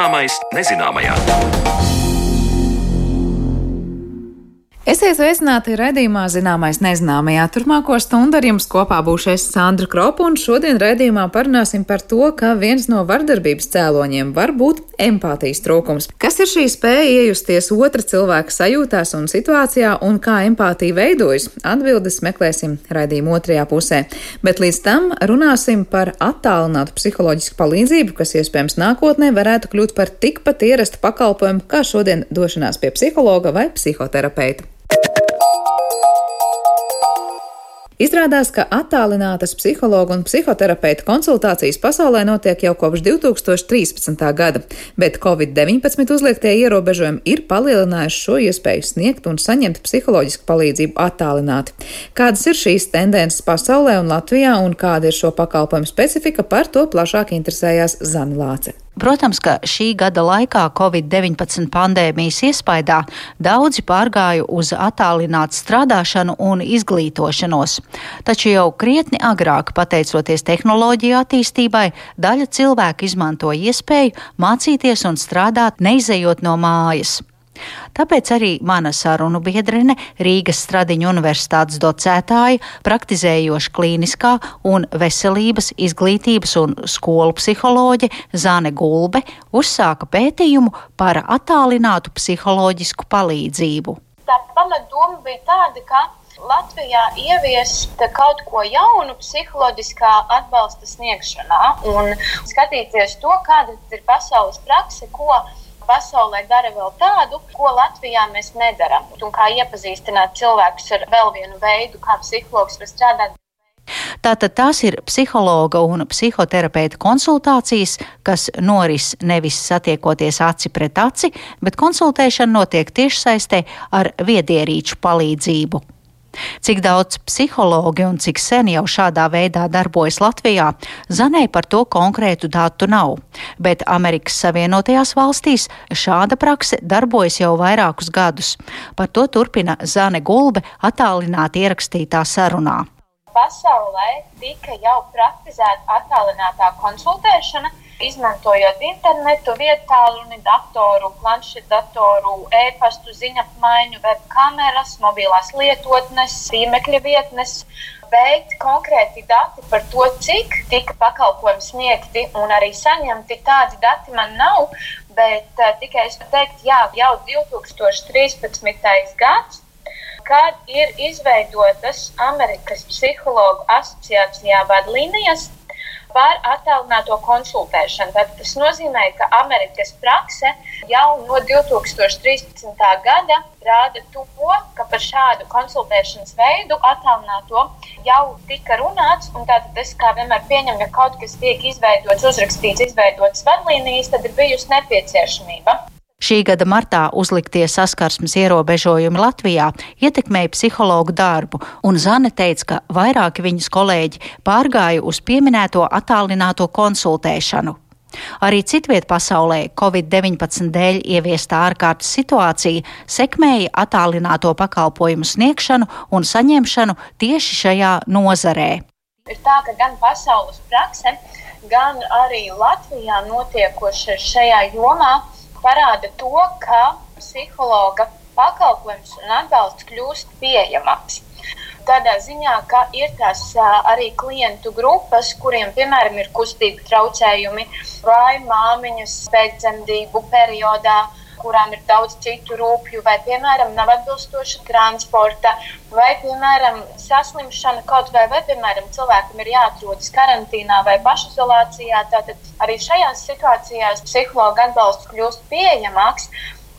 Zināmais nezināmajā. Esiet sveicināti redzējumā, zināmais nezināmajā. Turmāko stundu ar jums kopā būšu es Sandra Kropa, un šodien redzējumā parunāsim par to, ka viens no vardarbības cēloņiem var būt empātijas trūkums. Kas ir šī spēja iejusties otra cilvēka sajūtās un situācijā, un kā empātija veidojas? Atbildes meklēsim redzējuma otrajā pusē. Bet līdz tam runāsim par attālinātu psiholoģisku palīdzību, kas iespējams nākotnē varētu kļūt par tikpat ierastu pakalpojumu kā šodien došanās pie psihologa vai psihoterapeita. Izrādās, ka attālinātas psihologu un psihoterapeita konsultācijas pasaulē notiek jau kopš 2013. gada, bet Covid-19 uzliektie ierobežojumi ir palielinājuši šo iespēju sniegt un saņemt psiholoģisku palīdzību attālināti. Kādas ir šīs tendences pasaulē un Latvijā un kāda ir šo pakalpojumu specifika, par to plašāk interesējās Zanilāce. Protams, ka šī gada laikā Covid-19 pandēmijas iespaidā daudzi pārgāja uz attālinātu strādāšanu un izglītošanos. Taču jau krietni agrāk, pateicoties tehnoloģiju attīstībai, daļa cilvēku izmantoja iespēju mācīties un strādāt neizejot no mājas. Tāpēc arī mana sarunu biedrene Rīgas Stradiņu universitātes docētāja, praktizējoša klīniskā un veselības, izglītības un skolu psiholoģe Zane Gulbe uzsāka pētījumu par attālinātu psiholoģisku palīdzību. Tā pamatdoma bija tāda, ka Latvijā ieviest kaut ko jaunu psiholoģiskā atbalsta sniegšanā un skatīties to, kāda ir pasaules prakse, ko pasaulē dara vēl tādu, ko Latvijā mēs nedarām. Un kā iepazīstināt cilvēkus ar vēl vienu veidu, kā psihologs var strādāt. Tātad tās ir psihologa un psihoterapeita konsultācijas, kas noris nevis satiekoties aci pret aci, bet konsultēšana notiek tiešsaistē ar viedierīču palīdzību. Cik daudz psihologi un cik sen jau šādā veidā darbojas Latvijā, Zanē par to konkrētu datu nav, bet Amerikas Savienotajās valstīs šāda prakse darbojas jau vairākus gadus. Par to turpina Zane Gulbe attālināti ierakstītā sarunā. Pasaulē tika jau praktizēta attālinātā konsultēšana, izmantojot internetu, vietālruni, datoru, planšetdatoru, e-pastu, ziņapmaiņu, webkameras, mobilās lietotnes, tīmekļa vietnes. Bet konkrēti dati par to, cik tika pakalpojumi sniegti un arī saņemti, tādi dati man nav. Bet uh, tikai es varu teikt, jā, jau 2013. gads kad ir izveidotas Amerikas Psihologu asociācijā vadlīnijas, par attālināto konsultēšanu. Tad tas nozīmē, ka Amerikas prakse jau no 2013. gada rāda to, ka par šādu konsultēšanas veidu attālināto jau tika runāts. Tātad es kā vienmēr pieņemu, ja kaut kas tiek izveidots, uzrakstīts, izveidotas vadlīnijas, tad ir bijusi nepieciešamība. Šī gada martā uzliktie saskarsmes ierobežojumi Latvijā ietekmēja psihologu darbu, un Zane teica, ka vairāki viņas kolēģi pārgāja uz pieminēto attālināto konsultēšanu. Arī citviet pasaulē Covid-19 dēļ ieviestā ārkārtas situācija sekmēja attālināto pakalpojumu sniegšanu un saņemšanu tieši šajā nozarē. Ir tā, ka gan pasaules prakse, gan arī Latvijā notiekošais šajā jomā parāda to, ka psihologa pakalpojums un atbalsts kļūst pieejamāks. Tādā ziņā, ka ir tās arī klientu grupas, kuriem, piemēram, ir kustību traucējumi vai māmiņas pēcdzemdību periodā, kurām ir daudz citu rūpju, vai, piemēram, nav atbilstoša transporta, vai, piemēram, saslimšana kaut vai, vai, piemēram, cilvēkam ir jāatrodas karantīnā vai pašizolācijā. Tātad arī šajās situācijās psihologa atbalsts kļūst pieejamāks.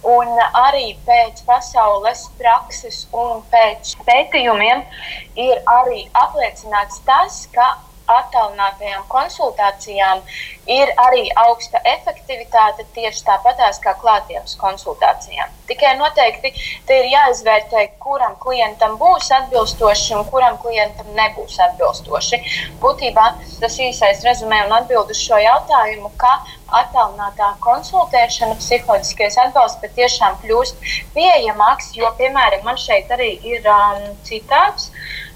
Un arī pēc pasaules prakses un pēc pētījumiem ir arī apliecināts tas, ka attālinātajām konsultācijām ir arī augsta efektivitāte tieši tāpatās kā klātienes konsultācijām. Tikai noteikti te ir jāizvērtē, kuram klientam būs atbilstoši un kuram klientam nebūs atbilstoši. Būtībā tas īsais rezumē un atbild uz šo jautājumu, ka attālinātā konsultēšana, psiholoģiskais atbalsts patiešām kļūst pieejamāks, jo, piemēram, man šeit arī ir um, citāts.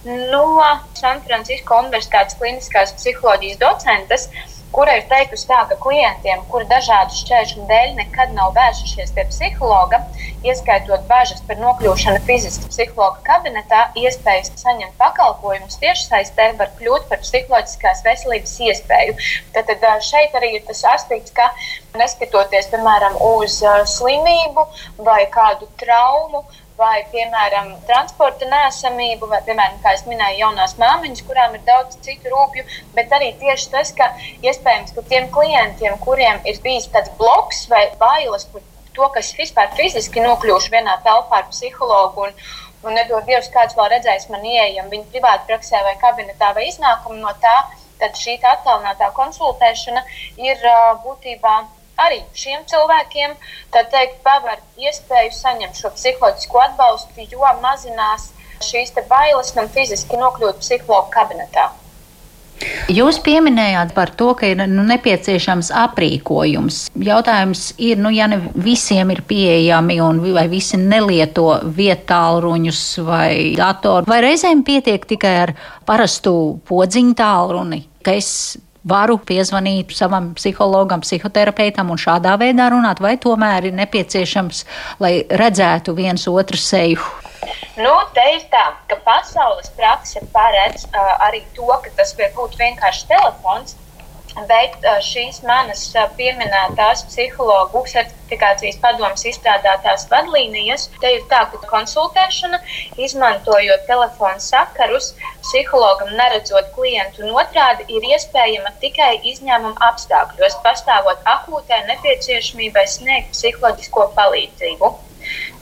No San Francisco Universitātes kliniskās psiholoģijas docentes, kura ir teikusi tā, ka klientiem, kuri dažādu šķēršļu dēļ nekad nav vērsušies pie psihologa, ieskaitot bažas par nokļūšanu fiziski psihologa kabinetā, iespējas saņemt pakalpojumus tiešsaistē var kļūt par psiholoģiskās veselības iespēju. Tad, tad šeit arī ir tas aspekts, ka neskatoties, piemēram, uz slimību vai kādu traumu, vai, piemēram, transporta nēsamību, vai, piemēram, kā jau minēju, jaunās māmiņas, kurām ir daudz citu rūpju, bet arī tieši tas, ka iespējams, ka tiem klientiem, kuriem ir bijis tāds bloks vai bailes par to, kas vispār fiziski nokļūšu vienā telpā ar psihologu. Un, Un nedod Dievs, kāds vēl redzējis man ieejam viņa privāti praksē vai kabinetā vai iznākumu no tā, tad šī attālinātā konsultēšana ir būtībā arī šiem cilvēkiem teikt, paver iespēju saņemt šo psiholoģisko atbalstu, jo mazinās šīs bailes man fiziski nokļūt psihologa kabinetā. Jūs pieminējāt par to, ka ir nu, nepieciešams aprīkojums. Jautājums ir, nu, ja ne visiem ir pieejami un vai visi nelieto vietālruņus vai datoru, vai reizēm pietiek tikai ar parastu podziņu tālruni, ka es varu piezvanīt savam psihologam, psihoterapeitam un šādā veidā runāt, vai tomēr ir nepieciešams, lai redzētu viens otru seju? Nu, te ir tā, ka pasaules prakse paredz uh, arī to, ka tas var būt vienkārši telefons, Bet šīs manas pieminētās psihologu certifikācijas padomus izstrādātās vadlīnijas, te ir tā, ka konsultēšana, izmantojot telefonu sakarus, psihologam neredzot klientu otrādi, ir iespējama tikai izņēmuma apstākļos, pastāvot akūtai nepieciešamībai sniegt psiholoģisko palīdzību.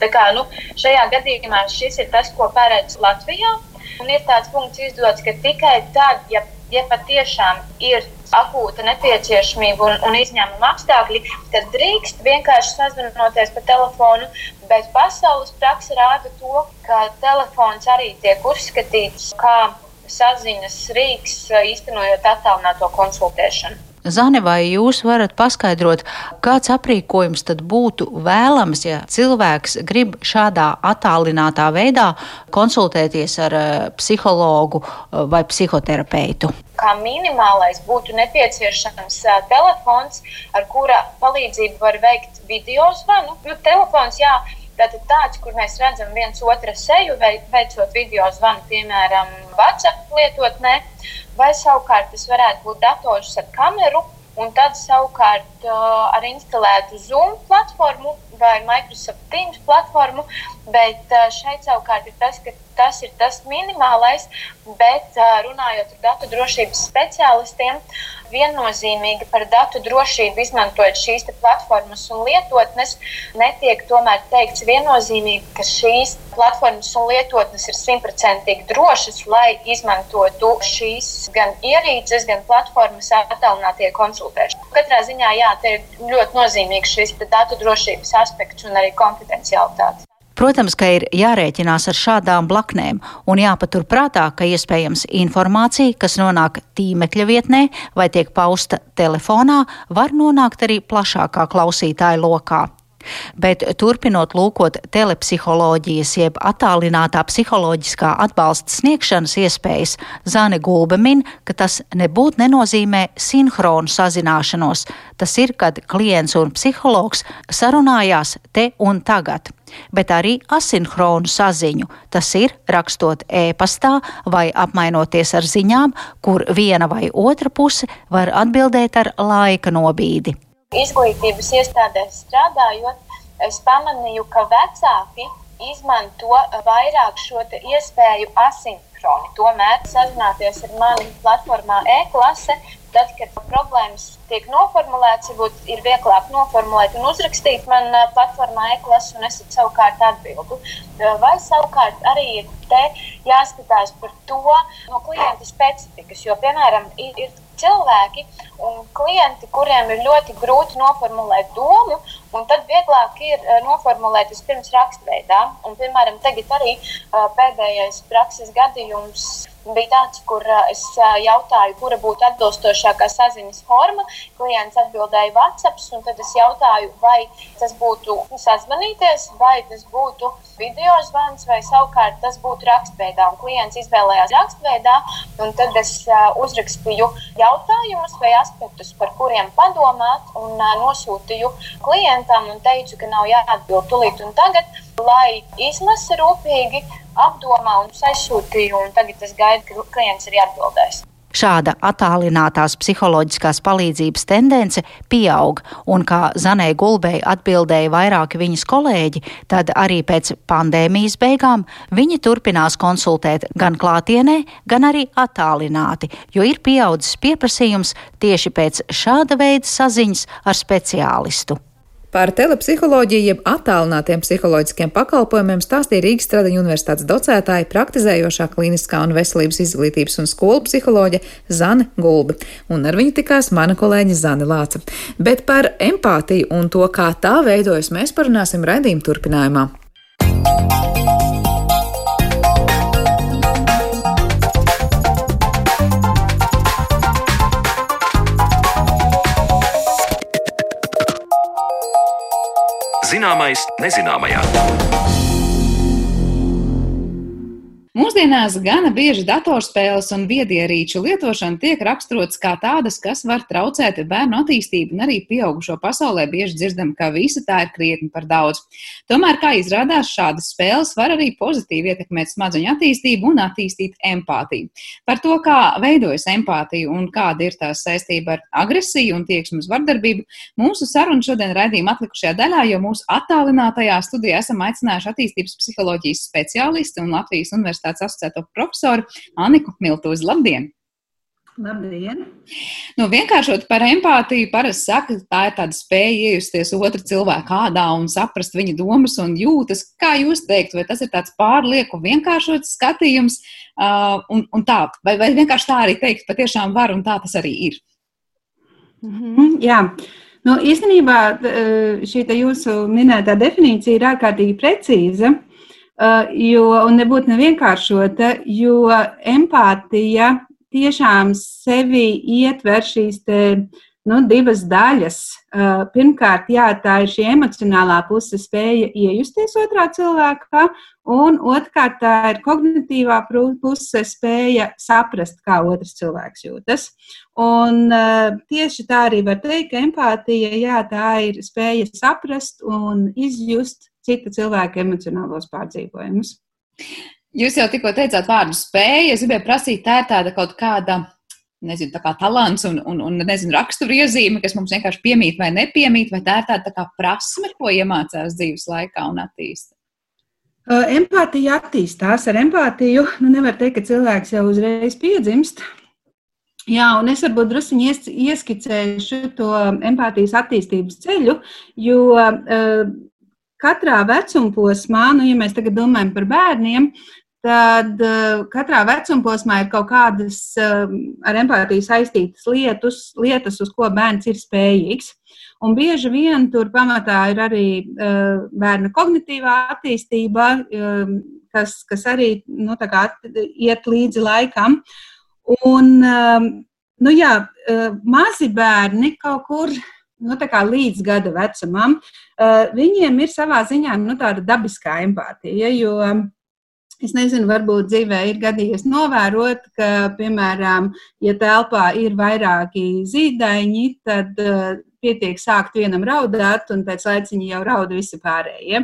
Tā kā, nu, šajā gadījumā šis ir tas, ko paredz Latvijā. Un ir tāds punkts izdots, ka tikai tad, ja, ja patiešām ir akūta nepieciešamība un, un izņēmuma apstākļi, tad drīkst vienkārši sazvanoties pa telefonu. Bet pasaules praksa rāda to, ka telefons arī tiek uzskatīts kā saziņas rīks, īstenojot attālināto konsultēšanu. Zane, vai jūs varat paskaidrot, kāds aprīkojums tad būtu vēlams, ja cilvēks grib šādā attālinātā veidā konsultēties ar uh, psihologu uh, vai psihoterapeitu? Kā minimālais būtu nepieciešams uh, telefons, ar kura palīdzību var veikt video zvanu. Nu, telefons, jā, Tātad tāds, kur mēs redzam viens otru seju, veicot video zvanu, piemēram, WhatsApp lietotnē, vai savukārt tas varētu būt dators ar kameru, un tad savukārt uh, ar instalētu Zoom platformu vai Microsoft Teams platformu. Bet uh, šeit savukārt ir tas, ka tas ir tas minimālais, bet uh, runājot ar datu drošības speciālistiem, viennozīmīgi par datu drošību izmantojot šīs platformas un lietotnes, netiek tomēr teikts viennozīmīgi, ka šīs platformas un lietotnes ir simtprocentīgi drošas, lai izmantotu šīs gan ierīces, gan platformas attālinātie konsultēšana. Katrā ziņā, jā, ir ļoti nozīmīgs šis datu drošības aspekts un arī konfidencialitāte. Protams, ka ir jārēķinās ar šādām blaknēm un jāpatur prātā, ka iespējams informācija, kas nonāk tīmekļa vietnē vai tiek pausta telefonā, var nonākt arī plašākā klausītāja lokā. Bet turpinot lūkot telepsiholoģijas, jeb attālinātā psiholoģiskā atbalsta sniegšanas iespējas, Zane Gulbe min, ka tas nebūtu nenozīmē sinhronu sazināšanos. Tas ir, kad klients un psihologs sarunājās te un tagad bet arī asinhronu saziņu. Tas ir rakstot e-pastā vai apmainoties ar ziņām, kur viena vai otra puse var atbildēt ar laika nobīdi. Izglītības iestādēs strādājot, es pamanīju, ka vecāki izmanto vairāk šo iespēju asinhroni. Tomēr sazināties ar mani platformā e-klase Tad, kad problēmas tiek noformulētas, varbūt ir vieglāk noformulēt un uzrakstīt man platformā e-klasu, un es savukārt atbildu. Vai savukārt arī ir jāskatās par to no klienta specifikas, jo, piemēram, ir, ir cilvēki un klienti, kuriem ir ļoti grūti noformulēt domu, un tad vieglāk ir noformulēt vispirms rakstveidā. Un, piemēram, tagad arī pēdējais prakses gadījums bija tāds, kur es jautāju, kura būtu atbilstošākā saziņas forma. Klients atbildēja WhatsApp, un tad es jautāju, vai tas būtu sazvanīties, vai tas būtu video zvans, vai savukārt tas būtu rakstveidā. Un klients izvēlējās rakstveidā, un tad es uzrakstīju jautājumus vai aspektus, par kuriem padomāt, un nosūtīju klientam un teicu, ka nav jāatbild tulīt un tagad, lai izlasa rūpīgi apdomā un aizsūtīju, un tagad es gaidu, ka klients ir atbildējis. Šāda attālinātās psiholoģiskās palīdzības tendence pieaug, un kā Zanē Gulbei atbildēja vairāki viņas kolēģi, tad arī pēc pandēmijas beigām viņi turpinās konsultēt gan klātienē, gan arī attālināti, jo ir pieaudzis pieprasījums tieši pēc šāda veida saziņas ar speciālistu. Par telepsiholoģiju, jeb attālinātiem psiholoģiskiem pakalpojumiem stāstīja Rīgas Stradiņu universitātes docētāja, praktizējošā kliniskā un veselības izglītības un skolu psiholoģe Zane Gulba. Un ar viņu tikās mana kolēģe Zane Lāca. Bet par empātiju un to, kā tā veidojas, mēs parunāsim raidījuma turpinājumā. Zināmais nezināmajā. Mūsdienās gana bieži datorspēles un viedierīču lietošana tiek raksturotas kā tādas, kas var traucēt bērnu attīstību, un arī pieaugušo pasaulē bieži dzirdam, ka visa tā ir krietni par daudz. Tomēr, kā izrādās, šādas spēles var arī pozitīvi ietekmēt smadzeņu attīstību un attīstīt empātiju. Par to, kā veidojas empātija un kāda ir tās saistība ar agresiju un tieksmu uz vardarbību, mūsu saruna šodien raidījuma atlikušajā daļā, jo mūsu attālinātajā studijā esam aicinājuši attīstības psiholoģijas speciālisti un Latvijas universitātes universitātes asociēto profesoru Aniku Miltūzi. Labdien! Labdien! Nu, vienkāršot par empātiju, parasti saka, ka tā ir tāda spēja iejusties otra cilvēka ādā un saprast viņa domas un jūtas. Kā jūs teiktu, vai tas ir tāds pārlieku vienkāršots skatījums, uh, un, un tā, vai, vai vienkārši tā arī teikt, patiešām var, un tā tas arī ir? Mm -hmm, jā. Nu, īstenībā šī jūsu minētā definīcija ir ārkārtīgi precīza. Uh, jo, un nebūtu nevienkāršota, jo empātija tiešām sevi ietver šīs te, nu, divas daļas. Pirmkārt, jā, tā ir šī emocionālā puse, spēja iejusties otrā cilvēkā, un otrkārt, tā ir kognitīvā puse, spēja saprast, kā otrs cilvēks jūtas. Un tieši tā arī var teikt, ka empātija, jā, tā ir spēja saprast un izjust cita cilvēka emocionālos pārdzīvojumus. Jūs jau tikko teicāt vārdu spēja. Es gribēju prasīt, tā ir tāda kaut kāda. Nezinu, tā kā talants un, un, un nezinu, raksturiezīme, kas mums vienkārši piemīt vai nepiemīt, vai tā ir tāda tā kā prasme, ko iemācās dzīves laikā un attīstīt. Empātija attīstās. Ar empātiju nu, nevar teikt, ka cilvēks jau uzreiz piedzimst. Jā, un es varbūt druskuļi ies, ieskicēšu to empātijas attīstības ceļu, jo uh, katrā vecuma posmā, nu, ja mēs tagad domājam par bērniem, tad uh, katrā vecuma posmā ir kaut kādas uh, ar empātiju saistītas lietus, lietas, uz ko bērns ir spējīgs. Un bieži vien tur pamatā ir arī uh, bērna kognitīvā attīstība, uh, kas, kas arī nu, iet līdzi laikam. Un, uh, nu, jā, mazi bērni kaut kur nu, līdz gada vecumam, uh, viņiem ir savā ziņā nu, tāda dabiskā empātija. Jo, Es nezinu, varbūt dzīvē ir gadījies novērot, ka, piemēram, ja telpā ir vairāki zīdaiņi, tad uh, pietiek sākt vienam raudāt, un pēc laiciņa jau rauda visi pārējie.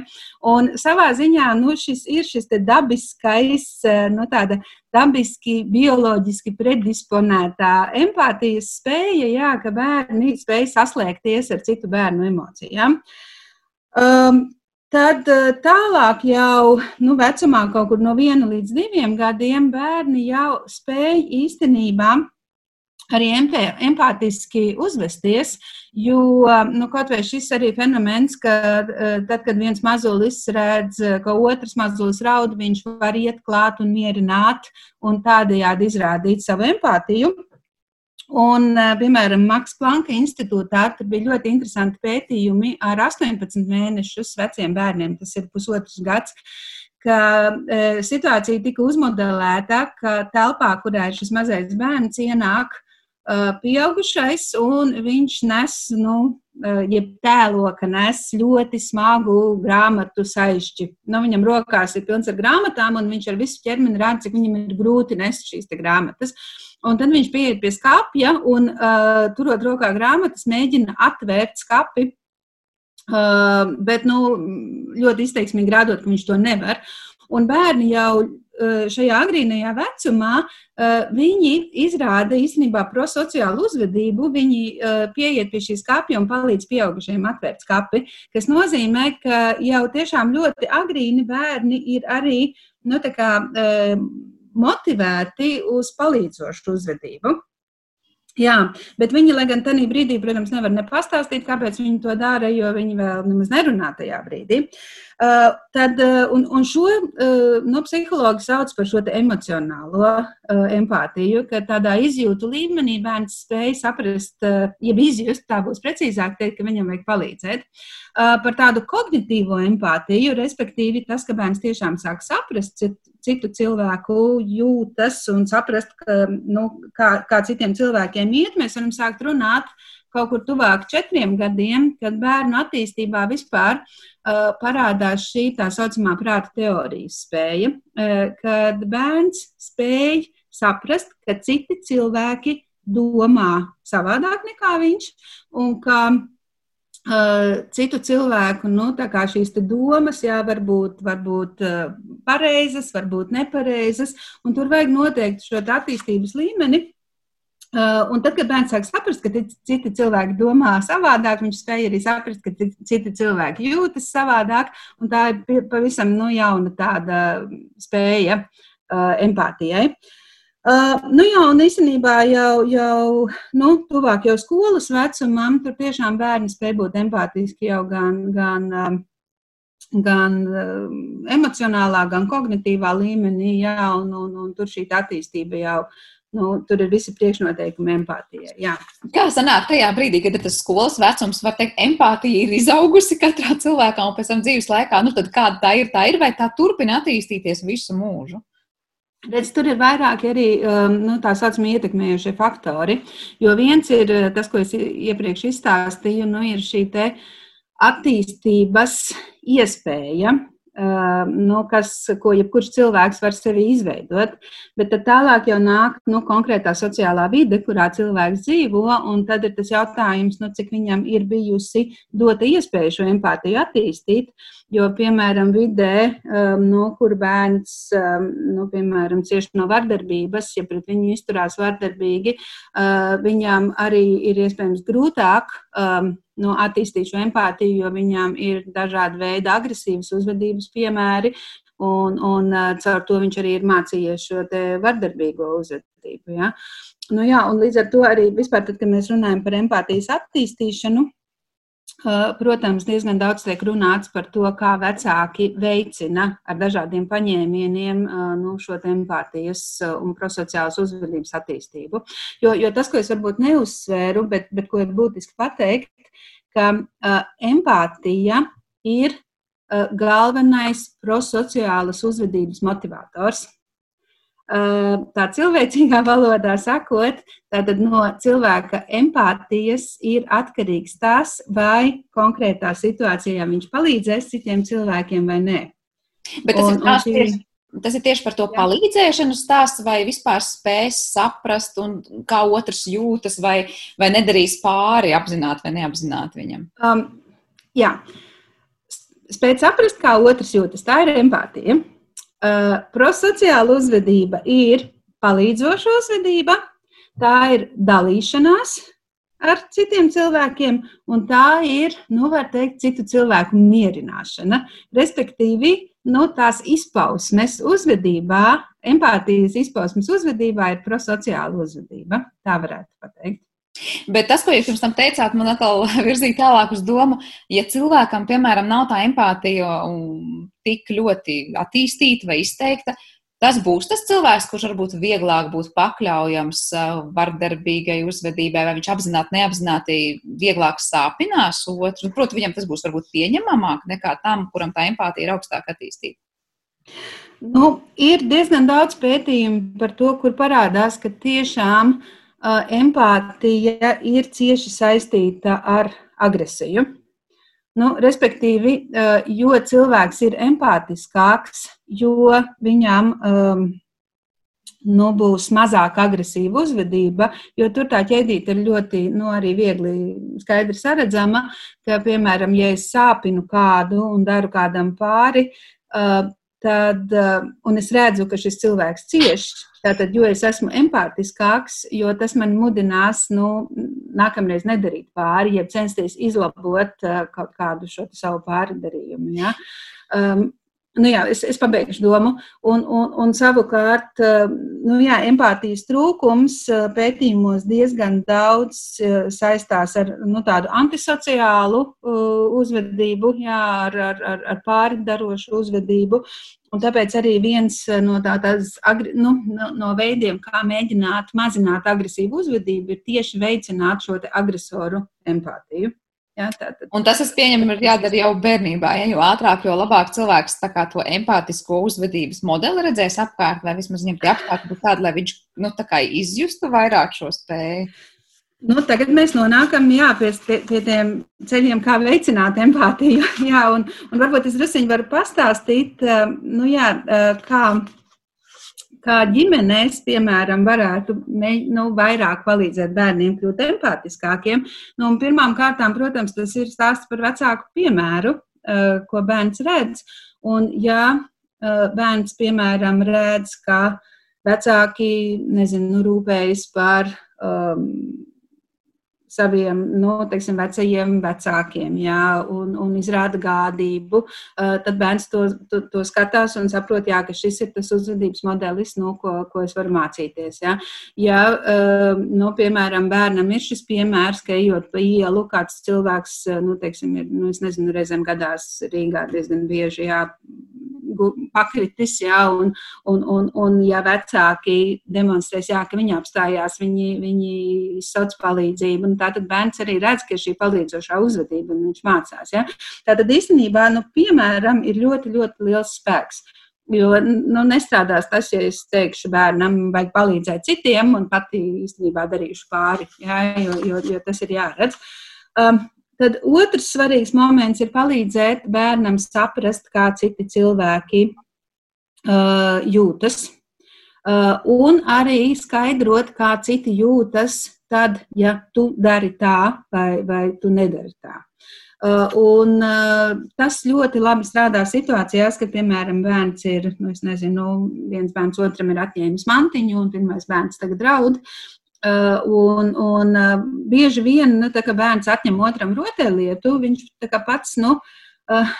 Un savā ziņā nu, šis ir šis dabiskais, eh, nu, tāda dabiski, bioloģiski predisponētā empātijas spēja, jā, ka bērni spēj saslēgties ar citu bērnu emocijām. Um, Tad eh, tālāk jau nu, vecumā, kaut kur no viena līdz diviem gadiem, bērni jau spēj īstenībā arī empātiski uzvesties, jo nu, kaut vai šis arī fenomens, ka eh, tad, kad viens mazulis redz, ka otrs mazulis raud, viņš var iet klāt un mierināt un tādējādi izrādīt savu empātiju. Un, eh, piemēram, Maks Planka institūtā bija ļoti interesanti pētījumi ar 18 mēnešus veciem bērniem, tas ir pusotrs gads ka e, situācija tika uzmodelēta, ka telpā, kurā ir šis mazais bērns, ienāk pieaugušais, un viņš nes, nu, e, jeb tēlo, ka nes ļoti smagu grāmatu saišķi. Nu, viņam rokās ir pilns ar grāmatām, un viņš ar visu ķermeni rāda, cik viņam ir grūti nest šīs grāmatas. Un tad viņš pieiet pie skāpja un, uh, turot rokā grāmatas, mēģina atvērt skāpi. Uh, bet nu, ļoti izteiksmīgi rādot, ka viņš to nevar. Un bērni jau šajā agrīnajā vecumā uh, viņi izrāda īstenībā prosociālu uzvedību. Viņi uh, pieiet pie šīs skāpja un palīdz pieaugušajiem atvērt skāpi, kas nozīmē, ka jau tiešām ļoti agrīni bērni ir arī nu, kā, motivēti uz palīdzošu uzvedību. Jā, bet viņi, lai gan tajā brīdī, protams, nevar nepastāstīt, kāpēc viņi to dara, jo viņi vēl nemaz nerunā tajā brīdī. Uh, tad, uh, un, un šo uh, no psihologi sauc par šo emocionālo uh, empātiju, ka tādā izjūtu līmenī bērns spēj saprast, uh, jeb izjust, tā būs precīzāk teikt, ka viņam vajag palīdzēt. Uh, par tādu kognitīvo empātiju, respektīvi tas, ka bērns tiešām sāk saprast citu cilvēku jūtas un saprast, ka, nu, kā, kā citiem cilvēkiem iet, mēs varam sākt runāt kaut kur tuvāk četriem gadiem, kad bērnu attīstībā vispār uh, parādās šī tā saucamā prāta teorijas spēja, uh, kad bērns spēj saprast, ka citi cilvēki domā savādāk nekā viņš un ka citu cilvēku nu, šīs domas, jā, varbūt, varbūt uh, pareizas, varbūt nepareizas, un tur vajag noteikti šo attīstības līmeni. Uh, un tad, kad bērns sāk saprast, ka citi cilvēki domā savādāk, viņš spēja arī saprast, ka citi cilvēki jūtas savādāk, un tā ir pavisam nu, jauna tāda spēja empātijai. Uh, Uh, nu jā, un īstenībā jau, jau nu, tuvāk jau skolas vecumam, tur tiešām bērni spēj būt empātiski jau gan, gan, um, gan um, emocionālā, gan kognitīvā līmenī, jā, un, un, un tur šī attīstība jau. Nu, tur ir visi priekšnoteikumi empātijai. Jā. Kā sanāk tajā brīdī, kad ir tas skolas vecums, var teikt, empātija ir izaugusi katrā cilvēkā un pēc tam dzīves laikā, nu tad kāda tā ir, tā ir vai tā turpina attīstīties visu mūžu? Redz, tur ir vairāki arī um, nu, tā saucamie ietekmējošie faktori. Jo viens ir uh, tas, ko es iepriekš izstāstīju, nu, ir šī attīstības iespēja, nu, kas, ko jebkurš cilvēks var sevi izveidot. Bet tālāk jau nāk nu, konkrētā sociālā vide, kurā cilvēks dzīvo, un tad ir tas jautājums, nu, cik viņam ir bijusi dota iespēja šo empātiju attīstīt. Jo, piemēram, vidē, no kur bērns nu, piemēram, cieši no vardarbības, ja pret viņu izturās vardarbīgi, viņam arī ir iespējams grūtāk nu, attīstīt šo empātiju, jo viņām ir dažādi veidi agresīvas uzvedības piemēri, un, un caur to viņš arī ir mācījies šo vardarbīgo uzvedību. Ja? Nu, jā, līdz ar to arī vispār, tad, kad mēs runājam par empātijas attīstīšanu, Protams, diezgan daudz tiek runāts par to, kā vecāki veicina ar dažādiem paņēmieniem nu, šo empātijas un prosociālas uzvedības attīstību. Jo, jo tas, ko es varbūt neuzsvēru, bet, bet ko ir būtiski pateikt, ka uh, empātija ir uh, galvenais prosociālas uzvedības motivators. Tā cilvēcīgā valodā sakot, tātad no cilvēka empātijas ir atkarīgs tas, vai konkrētā situācijā viņš palīdzēs citiem cilvēkiem vai nē. Bet tas un, ir tās tieši Tas ir tieši par to Jā. palīdzēšanu stāsts, vai vispār spēs saprast, kā otrs jūtas, vai, vai nedarīs pāri apzināti vai neapzināti viņam. Um, jā, spēt saprast, kā otrs jūtas. Tā ir empātija. Uh, prosociāla uzvedība ir palīdzoša uzvedība, tā ir dalīšanās ar citiem cilvēkiem, un tā ir, nu, var teikt, citu cilvēku mierināšana. Respektīvi, nu, tās izpausmes uzvedībā, empātijas izpausmes uzvedībā ir prosociāla uzvedība. Tā varētu pateikt. Bet tas, ko jūs pirms tam teicāt, man atkal virzīja tālāk uz domu, ja cilvēkam, piemēram, nav tā empātija tik ļoti attīstīta vai izteikta, Tas būs tas cilvēks, kurš varbūt vieglāk būtu pakļaujams uh, vardarbīgai uzvedībai, vai viņš apzināti, neapzināti vieglāk sāpinās otru. Protams, viņam tas būs varbūt pieņemamāk nekā tam, kuram tā empātija ir augstāk attīstīta. Nu, ir diezgan daudz pētījumu par to, kur parādās, ka tiešām uh, empātija ir cieši saistīta ar agresiju. Nu, respektīvi, uh, jo cilvēks ir empātiskāks, jo viņam um, nu, būs mazāk agresīva uzvedība, jo tur tā ķēdīte ir ļoti nu, viegli skaidri saredzama. Ka, piemēram, ja es sāpinu kādu un daru kādam pāri, uh, tad, uh, un es redzu, ka šis cilvēks cieš, tātad, jo es esmu empātiskāks, jo tas man mudinās, nu, nākamreiz nedarīt pāri, jeb censties izlabot uh, kaut kādu šo savu pārdarījumu. Ja? Um, Nu jā, es, es pabeigšu domu. Un, un, un savukārt, eh, nu jā, empātijas trūkums eh, pētījumos diezgan daudz eh, saistās ar nu, tādu antisociālu uzvedību, jā, ar, ar, ar, ar pārdarošu uzvedību. Un tāpēc arī viens no, tā, tās, nu, no, no veidiem, kā mēģināt mazināt agresīvu uzvedību, ir tieši veicināt šo agresoru empātiju. Ja, tātad. Un tas, es pieņemu, ir jādara jau bērnībā. Ja, jo ātrāk, jo labāk cilvēks to empātisko uzvedības modeli redzēs apkārt, vai vismaz viņam tie apstākļi būtu tādi, lai viņš nu, tā izjustu vairāk šo spēju. Nu, tagad mēs nonākam jā, pie, pie tiem ceļiem, kā veicināt empātiju. Jā, un, un varbūt es druskuļi varu pastāstīt, nu, jā, kā kā ģimenēs, piemēram, varētu nu, vairāk palīdzēt bērniem kļūt empātiskākiem. Nu, pirmām kārtām, protams, tas ir stāsts par vecāku piemēru, uh, ko bērns redz. Un, ja uh, bērns, piemēram, redz, ka vecāki nezinu, rūpējas par um, saviem nu, teiksim, vecajiem vecākiem jā, un, un izrāda gādību, tad bērns to, to, to skatās un saprot, jā, ka šis ir tas uzvedības modelis, no, ko, ko es varu mācīties. Jā. Ja, nu, piemēram, bērnam ir šis piemērs, ka ejot pa ielu, kāds cilvēks, nu, teiksim, ir, nu, es nezinu, reizēm gadās Rīgā diezgan bieži, jā, pakritis, jā, un, un, un, un ja vecāki demonstrēs, jā, ka viņi apstājās, viņi, viņi sauc palīdzību, un tātad bērns arī redz, ka ir šī palīdzošā uzvedība, un viņš mācās, jā. Tātad īstenībā, nu, piemēram, ir ļoti, ļoti liels spēks. Jo nu, nestrādās tas, ja es teikšu bērnam, vajag palīdzēt citiem, un pati īstenībā darīšu pāri, jā, jo, jo, jo tas ir jāredz. Um, Tad otrs svarīgs moments ir palīdzēt bērnam saprast, kā citi cilvēki uh, jūtas. Uh, un arī skaidrot, kā citi jūtas, tad, ja tu dari tā vai, vai tu nedari tā. Uh, un, uh, tas ļoti labi strādā situācijās, kad, piemēram, bērns ir, nu, nezinu, viens bērns otram ir atņēmis mantiņu, un pirmais bērns tagad draud. Uh, un, un uh, bieži vien, nu, tā, kad bērns atņem otram rotaļlietu, viņš pats, nu, uh,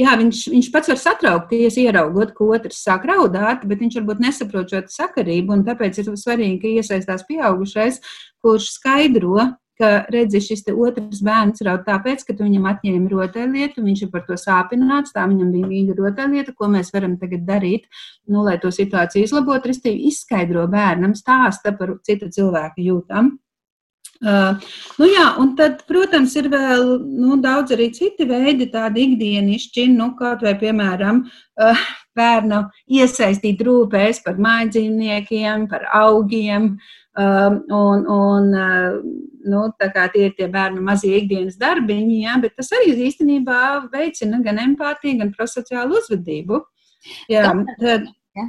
jā, viņš, viņš pats var satraukties, ieraugot, ka otrs sāk raudāt, bet viņš varbūt nesaprot šo sakarību, tāpēc ir svarīgi, ka iesaistās pieaugušais, kurš skaidro, ka redzi, šis otrs bērns raud tāpēc, ka tu viņam atņēmi rotaļlietu, viņš ir par to sāpināts, tā viņam bija mīļa rotaļlieta, ko mēs varam tagad darīt, nu, lai to situāciju izlabotu, respektīvi izskaidro bērnam, stāsta par cita cilvēka jūtām. Uh, nu jā, un tad, protams, ir vēl nu, daudz arī citi veidi, tādi ikdienišķi, nu, kaut vai, piemēram, uh, bērnu iesaistīt rūpēs par mājdzīvniekiem, par augiem, uh, un, un, uh, nu, tie ir tie bērnu mazie ikdienas darbiņi, ja, bet tas arī īstenībā veicina gan empātiju, gan prosociālu uzvedību. Jā, tad, jā,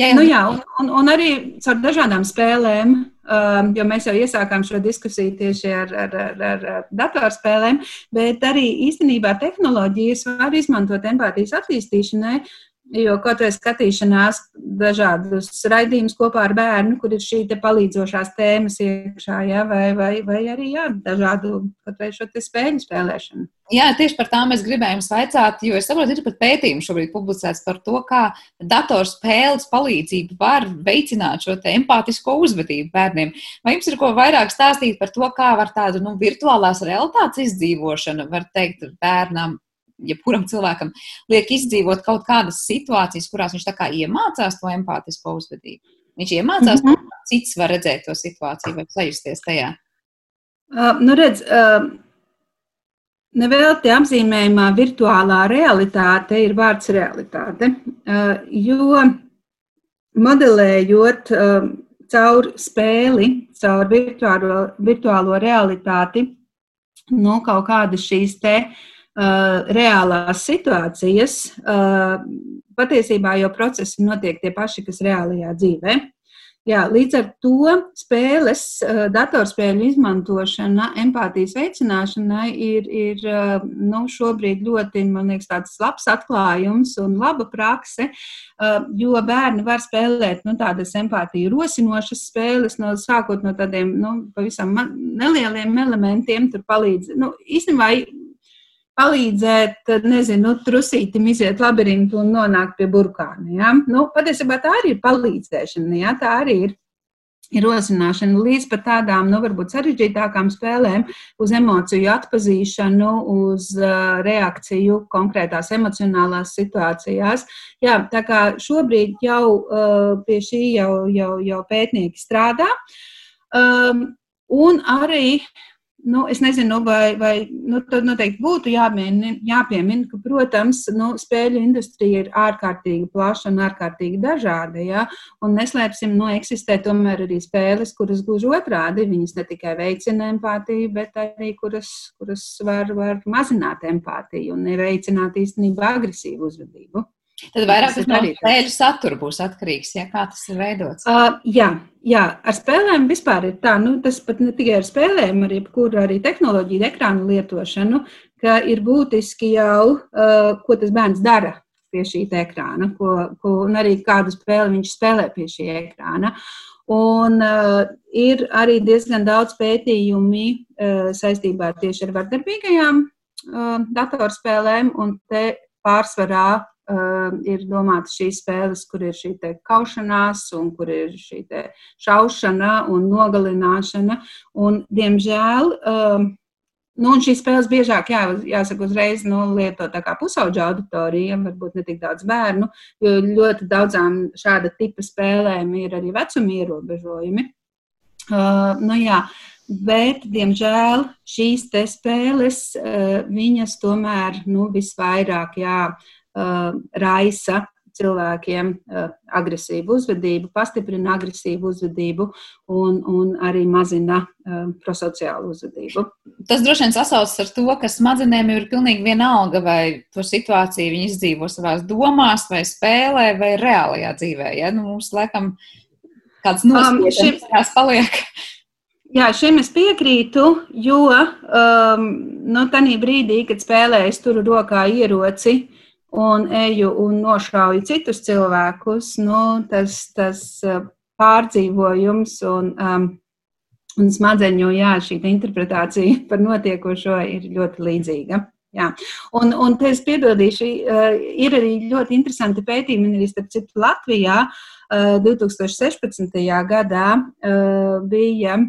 jā. Nu, jā un, un, un arī caur dažādām spēlēm, um, jo mēs jau iesākām šo diskusiju tieši ar, ar, ar, ar, ar datorspēlēm, bet arī īstenībā tehnoloģijas var izmantot empātijas attīstīšanai, Jo kaut vai skatīšanās dažādus raidījumus kopā ar bērnu, kur ir šī palīdzošās tēmas iekšā, ja, vai, vai, vai arī jā, dažādu kaut vai šo spēļu spēlēšanu. Jā, tieši par tām es gribēju jums vaicāt, jo es saprotu, ir pat pētījumi šobrīd publicēts par to, kā datorspēles palīdzība var veicināt šo empātisko uzvedību bērniem. Vai jums ir ko vairāk stāstīt par to, kā var tādu nu, virtuālās realitātes izdzīvošanu, var teikt, bērnam jebkuram cilvēkam liek izdzīvot kaut kādas situācijas, kurās viņš tā kā iemācās to empātisko uzvedību. Viņš iemācās, mm -hmm. ka cits var redzēt to situāciju vai sajusties tajā. Uh, nu redz, uh, nevelti apzīmējumā virtuālā realitāte ir vārds realitāte, jo modelējot caur spēli, caur virtuālo, virtuālo realitāti, nu, kaut kādas šīs te uh, reālās situācijas, patiesībā jau procesi notiek tie paši, kas reālajā dzīvē. Jā, līdz ar to spēles, datorspēļu izmantošana empātijas veicināšanai ir, ir nu, šobrīd ļoti, man liekas, tāds labs atklājums un laba prakse, jo bērni var spēlēt nu, tādas empātiju rosinošas spēles, no, sākot no tādiem nu, pavisam nelieliem elementiem, tur palīdz, nu, īstenībā palīdzēt, nezinu, nu, trusītim iziet labirintu un nonākt pie burkāna. Ja? Nu, patiesībā tā arī ir palīdzēšana, ja? tā arī ir. Rosināšana līdz pat tādām, nu, varbūt sarežģītākām spēlēm, uz emociju atpazīšanu, uz uh, reakciju konkrētās emocionālās situācijās. Jā, tā kā šobrīd jau uh, pie šī jau, jau, jau pētnieki strādā. Um, un arī nu, es nezinu, vai, vai nu, tad noteikti būtu jāpiemina, jāpiemin, ka, protams, nu, spēļu industrija ir ārkārtīgi plaša un ārkārtīgi dažāda. Ja? Un neslēpsim, nu, eksistē tomēr arī spēles, kuras gluži otrādi. Viņas ne tikai veicina empātiju, bet arī kuras, kuras var, var mazināt empātiju un neveicināt īstenībā agresīvu uzvedību. Tad vairāk no spēļu satura būs atkarīgs, ja kā tas ir veidots. Uh, jā, jā, ar spēlēm vispār ir tā, nu, tas pat ne tikai ar spēlēm, arī, kur arī tehnoloģiju ekrānu lietošanu, ka ir būtiski jau, uh, ko tas bērns dara pie šī ekrāna, ko, ko, un arī kādu spēli viņš spēlē pie šī ekrāna. Un uh, ir arī diezgan daudz pētījumi uh, saistībā tieši ar vardarbīgajām uh, datorspēlēm, un te pārsvarā ir domātas šīs spēles, kur ir šī kaušanās, un kur ir šī šaušana un nogalināšana. Un, diemžēl, uh, Nu, un šīs spēles biežāk, jā, jāsaka, uzreiz nu, lieto tā kā pusauģa auditorija, varbūt ne tik daudz bērnu, jo ļoti daudzām šāda tipa spēlēm ir arī vecuma ierobežojumi. Uh, nu, jā, bet, diemžēl, šīs spēles, viņas tomēr nu, visvairāk, jā, raisa cilvēkiem uh, agresīvu uzvedību, pastiprina agresīvu uzvedību un, un arī mazina uh, prosociālu uzvedību. Tas droši vien sasaucas ar to, ka smadzenēm ir pilnīgi vienalga, vai to situāciju viņi izdzīvo savās domās, vai spēlē, vai reālajā dzīvē. Ja? Nu, mums, laikam, kāds nospiedums um, šim... paliek. Jā, šim es piekrītu, jo um, no nu, tā brīdī, kad spēlēju, es turu rokā ieroci, uh, un eju un nošauju citus cilvēkus, nu, tas, tas uh, pārdzīvojums un, um, un smadzeņu jā, šī interpretācija par notiekošo ir ļoti līdzīga. Jā. Un, un te es piebildīšu, uh, ir arī ļoti interesanti pētījumi, arī starp citu Latvijā 2016. Uh, gadā bija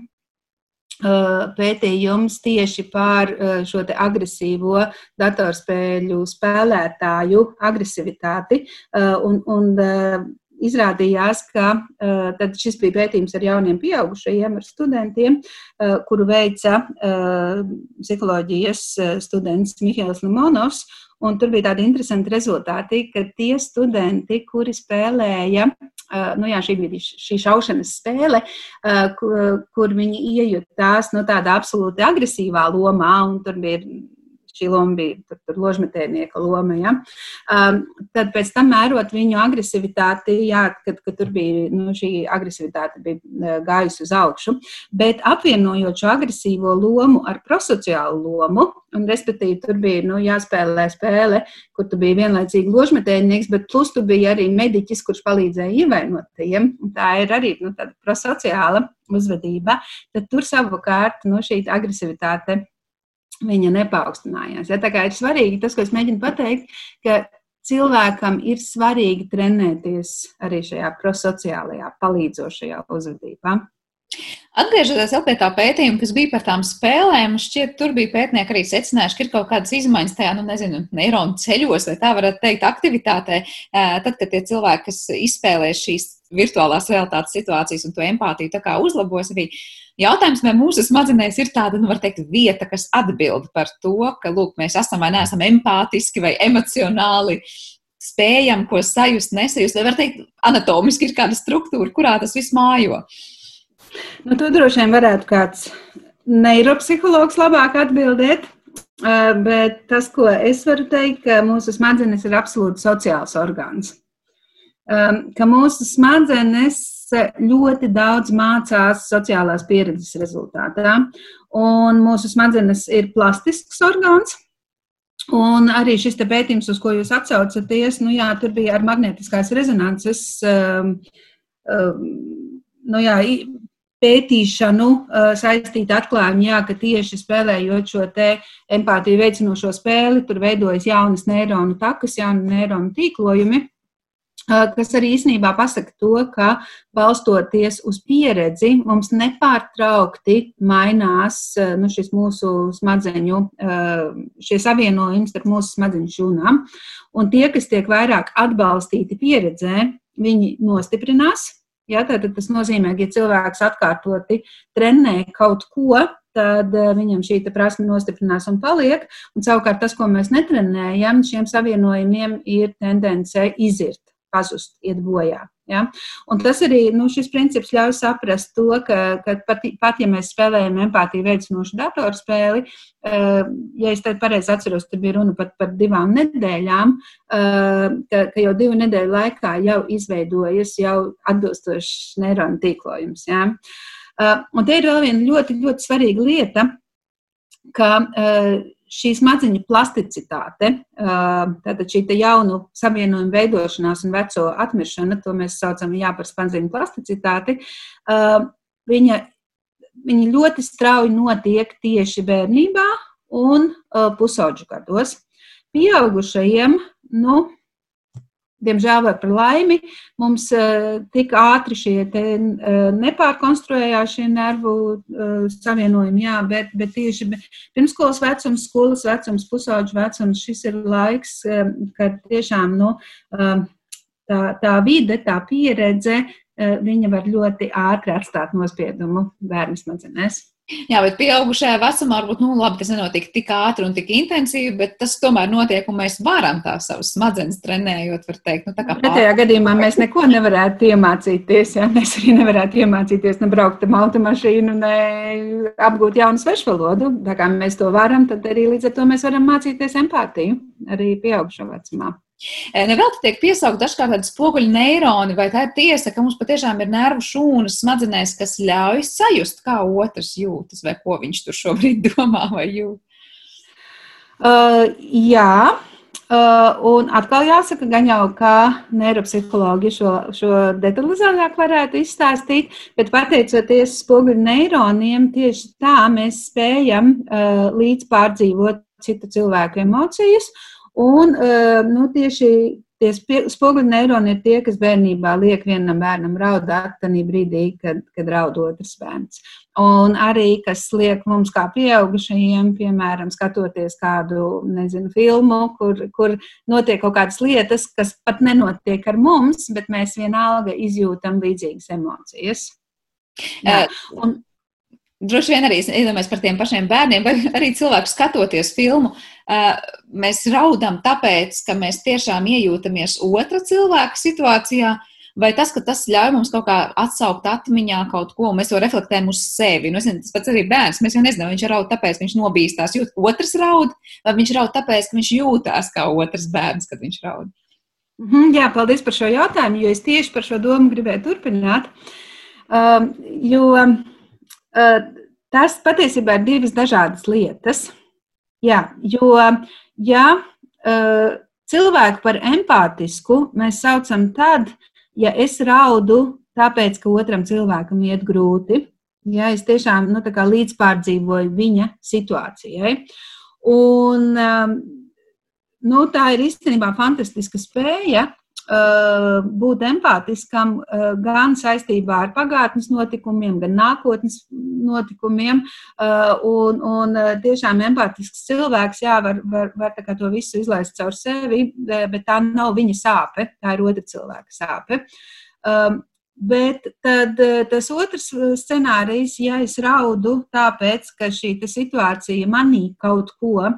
pētījums tieši par šo agresīvo datorspēļu spēlētāju agresivitāti. Un, un izrādījās, ka tad šis bija pētījums ar jauniem pieaugušajiem, ar studentiem, kuru veica psiholoģijas students Mihails Limonovs. Un tur bija tādi interesanti rezultāti, ka tie studenti, kuri spēlēja nu, jā, šī bija šī šaušanas spēle, kur, kur viņi iejutās nu, tādā absolūti agresīvā lomā, un tur bija bija tur, tur ložmetēnieka loma. Ja? Um, tad pēc tam mērot viņu agresivitāti, jā, kad, kad tur bija nu, šī agresivitāte bija uh, gājusi uz augšu, bet apvienojot šo agresīvo lomu ar prosociālu lomu, un respektīvi tur bija nu, jāspēlē spēle, kur tu biji vienlaicīgi ložmetēnieks, bet plus tu biji arī mediķis, kurš palīdzēja ievainotajiem. Tā ir arī nu, tāda prosociāla uzvedība. Tad tur savukārt nu, šī agresivitāte viņa nepaukstinājās. Ja? Tā kā ir svarīgi tas, ko es mēģinu pateikt, ka cilvēkam ir svarīgi trenēties arī šajā prosociālajā, palīdzošajā uzvedībā. Atgriežoties pie tā pētījuma, kas bija par tām spēlēm, šķiet, tur bija pētnieki arī secinājuši, ka ir kaut kādas izmaiņas tajā, nu, nezinu, neironu ceļos, vai tā varētu teikt, aktivitātē. Tad, kad tie cilvēki, kas izspēlē šīs virtuālās realitātes situācijas un to empātiju tā kā uzlabos, arī Jautājums, vai mūsu smadzenēs ir tāda, nu, var teikt, vieta, kas atbild par to, ka, lūk, mēs esam vai neesam empātiski vai emocionāli spējam, ko sajust, nesajust, vai var teikt, anatomiski ir kāda struktūra, kurā tas viss mājo. Nu, to droši vien varētu kāds neiropsihologs labāk atbildēt. Bet tas, ko es varu teikt, ka mūsu smadzenes ir absolūti sociāls orgāns. Ka mūsu smadzenes ļoti daudz mācās sociālās pieredzes rezultātā. Un mūsu smadzenes ir plastisks orgāns. Un arī šis pētījums, uz ko jūs atsaucaties, nu jā, tur bija ar magnetiskās rezonances um, um, nu jā, pētīšanu saistīta atklājuma, jā, ka tieši spēlējot šo empātiju veicinošo spēli, tur veidojas jaunas neironu takas, jauni neironu tīklojumi kas arī īsnībā pasaka to, ka balstoties uz pieredzi, mums nepārtraukti mainās nu, šis mūsu smadzeņu, šie savienojumi starp mūsu smadzeņu šūnām. Un tie, kas tiek vairāk atbalstīti pieredzē, viņi nostiprinās. Ja, tad tas nozīmē, ka ja cilvēks atkārtoti trenē kaut ko, tad viņam šī prasme nostiprinās un paliek. Un savukārt tas, ko mēs netrenējam, šiem savienojumiem ir tendence izirt pazust, iet bojā. Ja? Un tas arī nu, šis princips ļauj saprast to, ka, ka pat, pat ja mēs spēlējam empātiju veicinošu datorspēli, uh, ja es tad pareizi atceros, tur bija runa pat par divām nedēļām, uh, ka, ka jau divu nedēļu laikā jau izveidojas jau atbilstošs neironu tīklojums. Ja? Uh, un te ir vēl viena ļoti, ļoti svarīga lieta, ka šī smadzeņu plasticitāte, tātad šī jaunu savienojumu veidošanās un veco atmiršana, to mēs saucam jā, par smadzeņu plasticitāti, viņa, viņa ļoti strauji notiek tieši bērnībā un pusauģu gados. Pieaugušajiem, nu, Diemžēl vai par laimi mums uh, tik ātri šie te, uh, nepārkonstruējās šie nervu uh, savienojumi, jā, bet, bet tieši pirmskolas vecums, skolas vecums, pusauģu vecums, šis ir laiks, kad tiešām nu, tā, tā vide, tā pieredze, viņa var ļoti ātri atstāt nospiedumu bērnu smadzenēs. Jā, bet pieaugušajā vecumā varbūt nu, labi, tas nenotiek tik ātri un tik intensīvi, bet tas tomēr notiek, un mēs varam tās savas smadzenes trenējot. Teikt, nu, Pretējā gadījumā mēs neko nevarētu iemācīties. Jā. Mēs arī nevarētu iemācīties ne braukt ar automašīnu, ne apgūt jaunu svešvalodu. Tā kā mēs to varam, tad arī līdz ar to mēs varam mācīties empātiju arī pieaugušā vecumā. Nevēl te tiek piesaukt dažkārt tādi spoguļu neironi, vai tā ir tiesa, ka mums patiešām ir nervu šūnas smadzenēs, kas ļauj sajust, kā otrs jūtas, vai ko viņš tur šobrīd domā vai jūt? Uh, jā, uh, un atkal jāsaka, gan jau kā neiropsihologi šo, šo detalizētāk varētu izstāstīt, bet pateicoties spoguļu neironiem, tieši tā mēs spējam uh, līdz pārdzīvot citu cilvēku emocijas Un eh, nu, tieši tie spoguļu neironi ir tie, kas bērnībā liek vienam bērnam raudāt tajā brīdī, kad, kad raud otrs bērns. Un arī, kas liek mums kā pieaugušajiem, piemēram, skatoties kādu, nezinu, filmu, kur, kur notiek kaut kādas lietas, kas pat nenotiek ar mums, bet mēs vienalga izjūtam līdzīgas emocijas. Jā. Un, Droši vien arī iedomājamies par tiem pašiem bērniem, vai arī cilvēku skatoties filmu. Mēs raudam tāpēc, ka mēs tiešām iejūtamies otra cilvēka situācijā, vai tas, ka tas ļauj mums kaut kā atsaukt atmiņā kaut ko, un mēs to reflektējam uz sevi. Nu, zinu, tas pats arī bērns. Mēs jau nezinām, viņš raud tāpēc, ka viņš nobīstās, jūt otrs raud, vai viņš raud tāpēc, ka viņš jūtās kā otrs bērns, kad viņš raud. Mhm, jā, paldies par šo jautājumu, jo es tieši par šo domu gribēju turpināt. Um, jo, um, tas patiesībā ir divas dažādas lietas. Jā, jo ja, cilvēku par empātisku mēs saucam tad, ja es raudu tāpēc, ka otram cilvēkam iet grūti, ja es tiešām nu, līdzpārdzīvoju viņa situācijai. Un, nu, tā ir īstenībā fantastiska spēja būt empātiskam uh, gan saistībā ar pagātnes notikumiem, gan nākotnes notikumiem. Uh, un, un tiešām empātisks cilvēks jā, var, var, var to visu izlaist caur sevi, bet tā nav viņa sāpe, tā ir otra cilvēka sāpe. Um, Bet tad tas otrs scenārijs, ja es raudu tāpēc, ka šī situācija manī kaut ko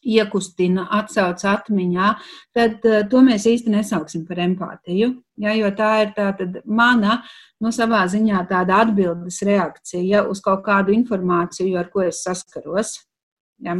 iekustina, atsauc atmiņā, tad uh, to mēs īsti nesauksim par empātiju. Ja, jo tā ir tā mana, nu, savā ziņā tāda atbildes reakcija uz kaut kādu informāciju, ar ko es saskaros. Ja.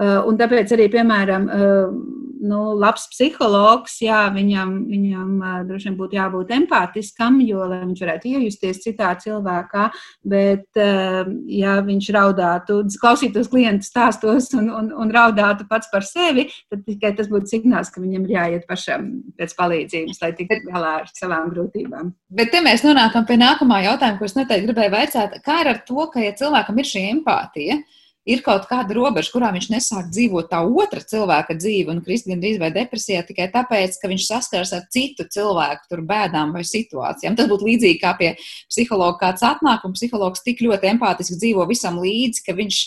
Uh, un tāpēc arī, piemēram, uh, nu, labs psihologs, jā, viņam, viņam droši vien būtu jābūt empātiskam, jo viņš varētu iejusties citā cilvēkā, bet ja viņš raudātu, klausītos klientu stāstos un, un, un raudātu pats par sevi, tad tikai tas būtu signāls, ka viņam ir jāiet pašam pēc palīdzības, lai tiktu galā ar savām grūtībām. Bet te mēs nonākam pie nākamā jautājuma, ko es noteikti gribēju vaicāt. Kā ir ar to, ka ja cilvēkam ir šī empātija? Ir kaut kāda robeža, kurā viņš nesāk dzīvot tā otra cilvēka dzīvi un krist gandrīz vai depresijā tikai tāpēc, ka viņš saskars ar citu cilvēku tur bēdām vai situācijām. Tas būtu līdzīgi kā pie psihologa kāds atnāk un psihologs tik ļoti empātiski dzīvo visam līdzi, ka viņš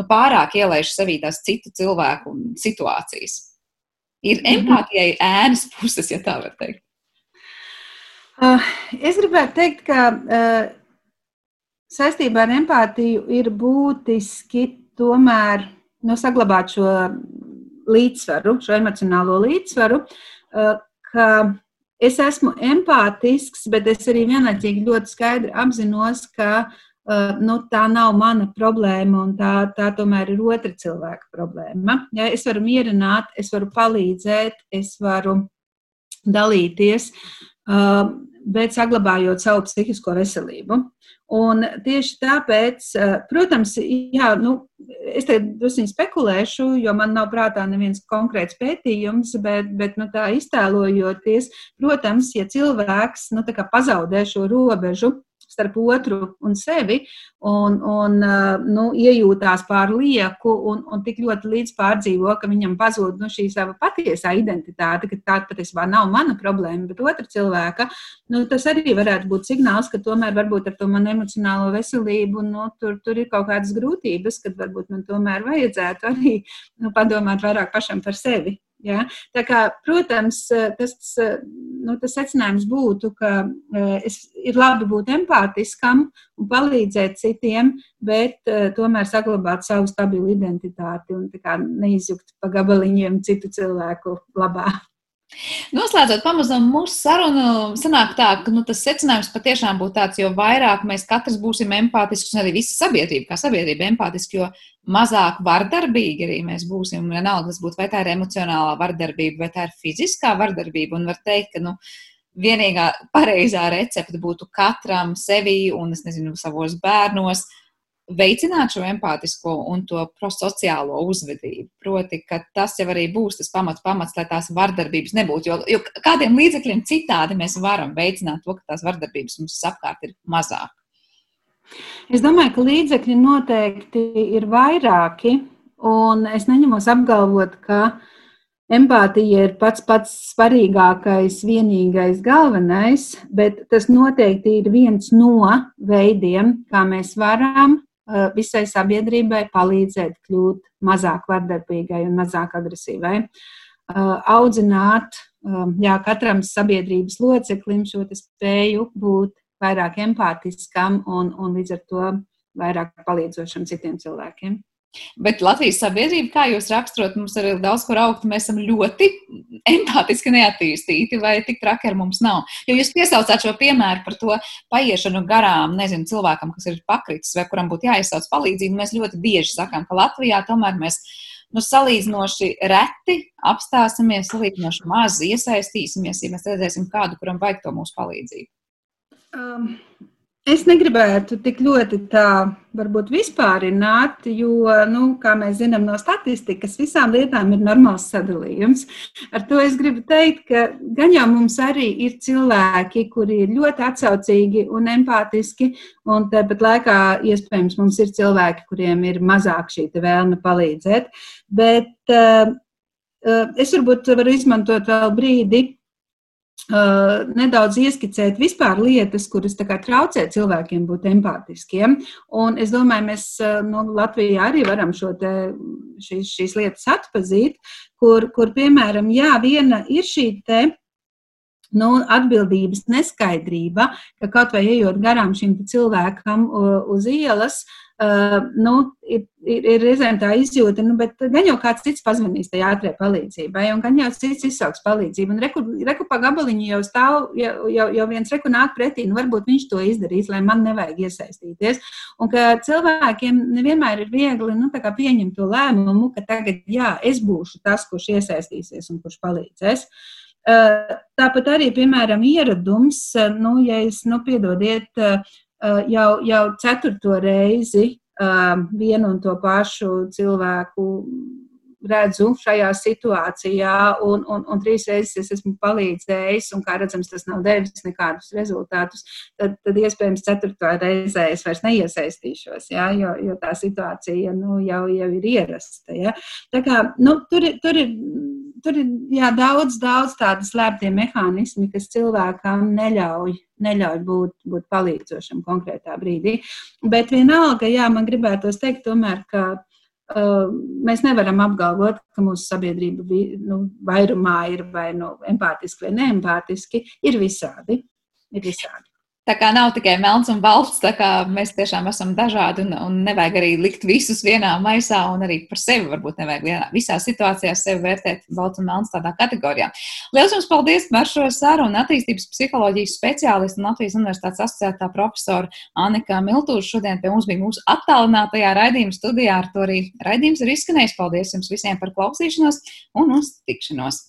nu, pārāk ielaiž sevī tās citu cilvēku situācijas. Ir mhm. empātijai ēnas puses, ja tā var teikt. Uh, es gribētu teikt, ka uh, saistībā ar empātiju ir būtiski tomēr nu, saglabāt šo līdzsvaru, šo emocionālo līdzsvaru, eh, ka es esmu empātisks, bet es arī vienlaicīgi ļoti skaidri apzinos, ka eh, nu, tā nav mana problēma un tā, tā tomēr ir otra cilvēka problēma. Ja, es varu mierināt, es varu palīdzēt, es varu dalīties, eh, bet saglabājot savu psihisko veselību. Un tieši tāpēc, eh, protams, jā, nu, es te drusku spekulēšu, jo man nav prātā neviens konkrēts pētījums, bet, bet nu, tā iztēlojoties, protams, ja cilvēks nu, pazaudē šo robežu starp otru un sevi un, un nu, iejūtās pār lieku un, un tik ļoti līdz pārdzīvo, ka viņam pazūd nu, šī sava patiesā identitāte, ka tā patiesībā nav mana problēma, bet otra cilvēka. Nu, tas arī varētu būt signāls, ka tomēr varbūt ar to manu emocionālo veselību nu, tur, tur ir kaut kādas grūtības, kad varbūt man tomēr vajadzētu arī nu, padomāt vairāk pašam par sevi. Ja? Tā kā, protams, tas, nu, tas secinājums būtu, ka eh, es, ir labi būt empātiskam un palīdzēt citiem, bet tomēr saglabāt savu stabilu identitāti un neizjukt pa gabaliņiem citu cilvēku labā. Noslēdzot pamazām mūsu sarunu, sanāk tā, ka nu, tas secinājums patiešām būtu tāds, jo vairāk mēs katrs būsim empātiski, un arī visa sabiedrība, kā sabiedrība empātiski, jo mazāk vardarbīgi arī mēs būsim. Vienalga, tas būtu vai tā ir emocionālā vardarbība, vai tā ir fiziskā vardarbība. Un var teikt, ka nu, vienīgā pareizā recepte būtu katram sevī un, es nezinu, savos bērnos veicināt šo empātisko un to prosociālo uzvedību. Proti, ka tas jau arī būs tas pamats, pamats lai tās vardarbības nebūtu. Jo, jo kādiem līdzekļiem citādi mēs varam veicināt to, ka tās vardarbības mums apkārt ir mazāk. Es domāju, ka līdzekļi noteikti ir vairāki, un es neņemos apgalvot, ka empātija ir pats pats svarīgākais, vienīgais, galvenais, bet tas noteikti ir viens no veidiem, kā mēs varam visai sabiedrībai palīdzēt kļūt mazāk vardarbīgai un mazāk agresīvai. Eh, audzināt eh, jā, katram sabiedrības loceklim šo spēju būt vairāk empātiskam un, un līdz ar to vairāk palīdzošam citiem cilvēkiem. Bet Latvijas sabiedrība, kā jūs raksturot, mums ir daudz kur augt, mēs esam ļoti empātiski neattīstīti, vai tik traki ar mums nav. Jo jūs piesaucāt šo piemēru par to paiešanu garām, nezinu, cilvēkam, kas ir pakritis vai kuram būtu jāizsauc palīdzību. Mēs ļoti bieži sakām, ka Latvijā tomēr mēs nu, salīdzinoši reti apstāsimies, salīdzinoši maz iesaistīsimies, ja mēs redzēsim kādu, kuram vajag to mūsu palīdzību. Um, Es negribētu tik ļoti tā varbūt vispārināt, jo, nu, kā mēs zinām no statistikas, visām lietām ir normāls sadalījums. Ar to es gribu teikt, ka gan jau mums arī ir cilvēki, kuri ir ļoti atsaucīgi un empātiski, un tāpat laikā iespējams mums ir cilvēki, kuriem ir mazāk šī vēlme palīdzēt. Bet uh, es varbūt varu izmantot vēl brīdi nedaudz ieskicēt vispār lietas, kuras traucē cilvēkiem būt empātiskiem. Un es domāju, mēs uh, nu, Latvijā arī varam te, šīs, šīs lietas atpazīt, kur, kur piemēram, jā, viena ir šī te nu, atbildības neskaidrība, ka kaut vai ejot garām šim cilvēkam uz ielas, uh, nu, ir, ir, ir reizēm tā izjūta, nu, bet gan jau kāds cits pazvanīs tajā ātrē palīdzībai, un gan jau cits izsauks palīdzību. Un reku, reku pa gabaliņu jau stāv, jau, jau, jau viens reku nāk pretī, nu, varbūt viņš to izdarīs, lai man nevajag iesaistīties. Un ka cilvēkiem nevienmēr ir viegli, nu, pieņemt to lēmumu, ka tagad, jā, es būšu tas, kurš iesaistīsies un kurš palīdzēs. Uh, Tāpat arī, piemēram, ieradums, nu, ja es, nu, piedodiet, jau, jau ceturto reizi vienu un to pašu cilvēku redzu šajā situācijā, un, un, un trīs reizes es esmu palīdzējis, un kā redzams, tas nav devis nekādus rezultātus, tad, tad iespējams ceturtā reizē es vairs neiesaistīšos, ja, jo, jo tā situācija nu, jau, jau ir ierasta. Ja. Tā kā, nu, tur, tur ir, tur ir jā, daudz, daudz tādu slēptie mehānismi, kas cilvēkam neļauj neļauj būt, būt palīdzošam konkrētā brīdī. Bet vienalga, jā, man gribētos teikt, tomēr, ka mēs nevaram apgalvot, ka mūsu sabiedrība nu, vairumā ir vai nu empātiski vai neempātiski. Ir visādi. Ir visādi. Tā kā nav tikai melns un balts, tā kā mēs tiešām esam dažādi un, un nevajag arī likt visus vienā maisā un arī par sevi varbūt nevajag vienā, visā situācijā sevi vērtēt balts un melns tādā kategorijā. Lielas jums paldies par šo sarunu attīstības psiholoģijas speciālistu un Latvijas Universitātes asociētā profesora Annika Miltūša. Šodien pie mums bija mūsu attālinātajā raidījuma studijā, ar to arī raidījums ir izskanējis. Paldies jums visiem par klausīšanos un uz tikšanos!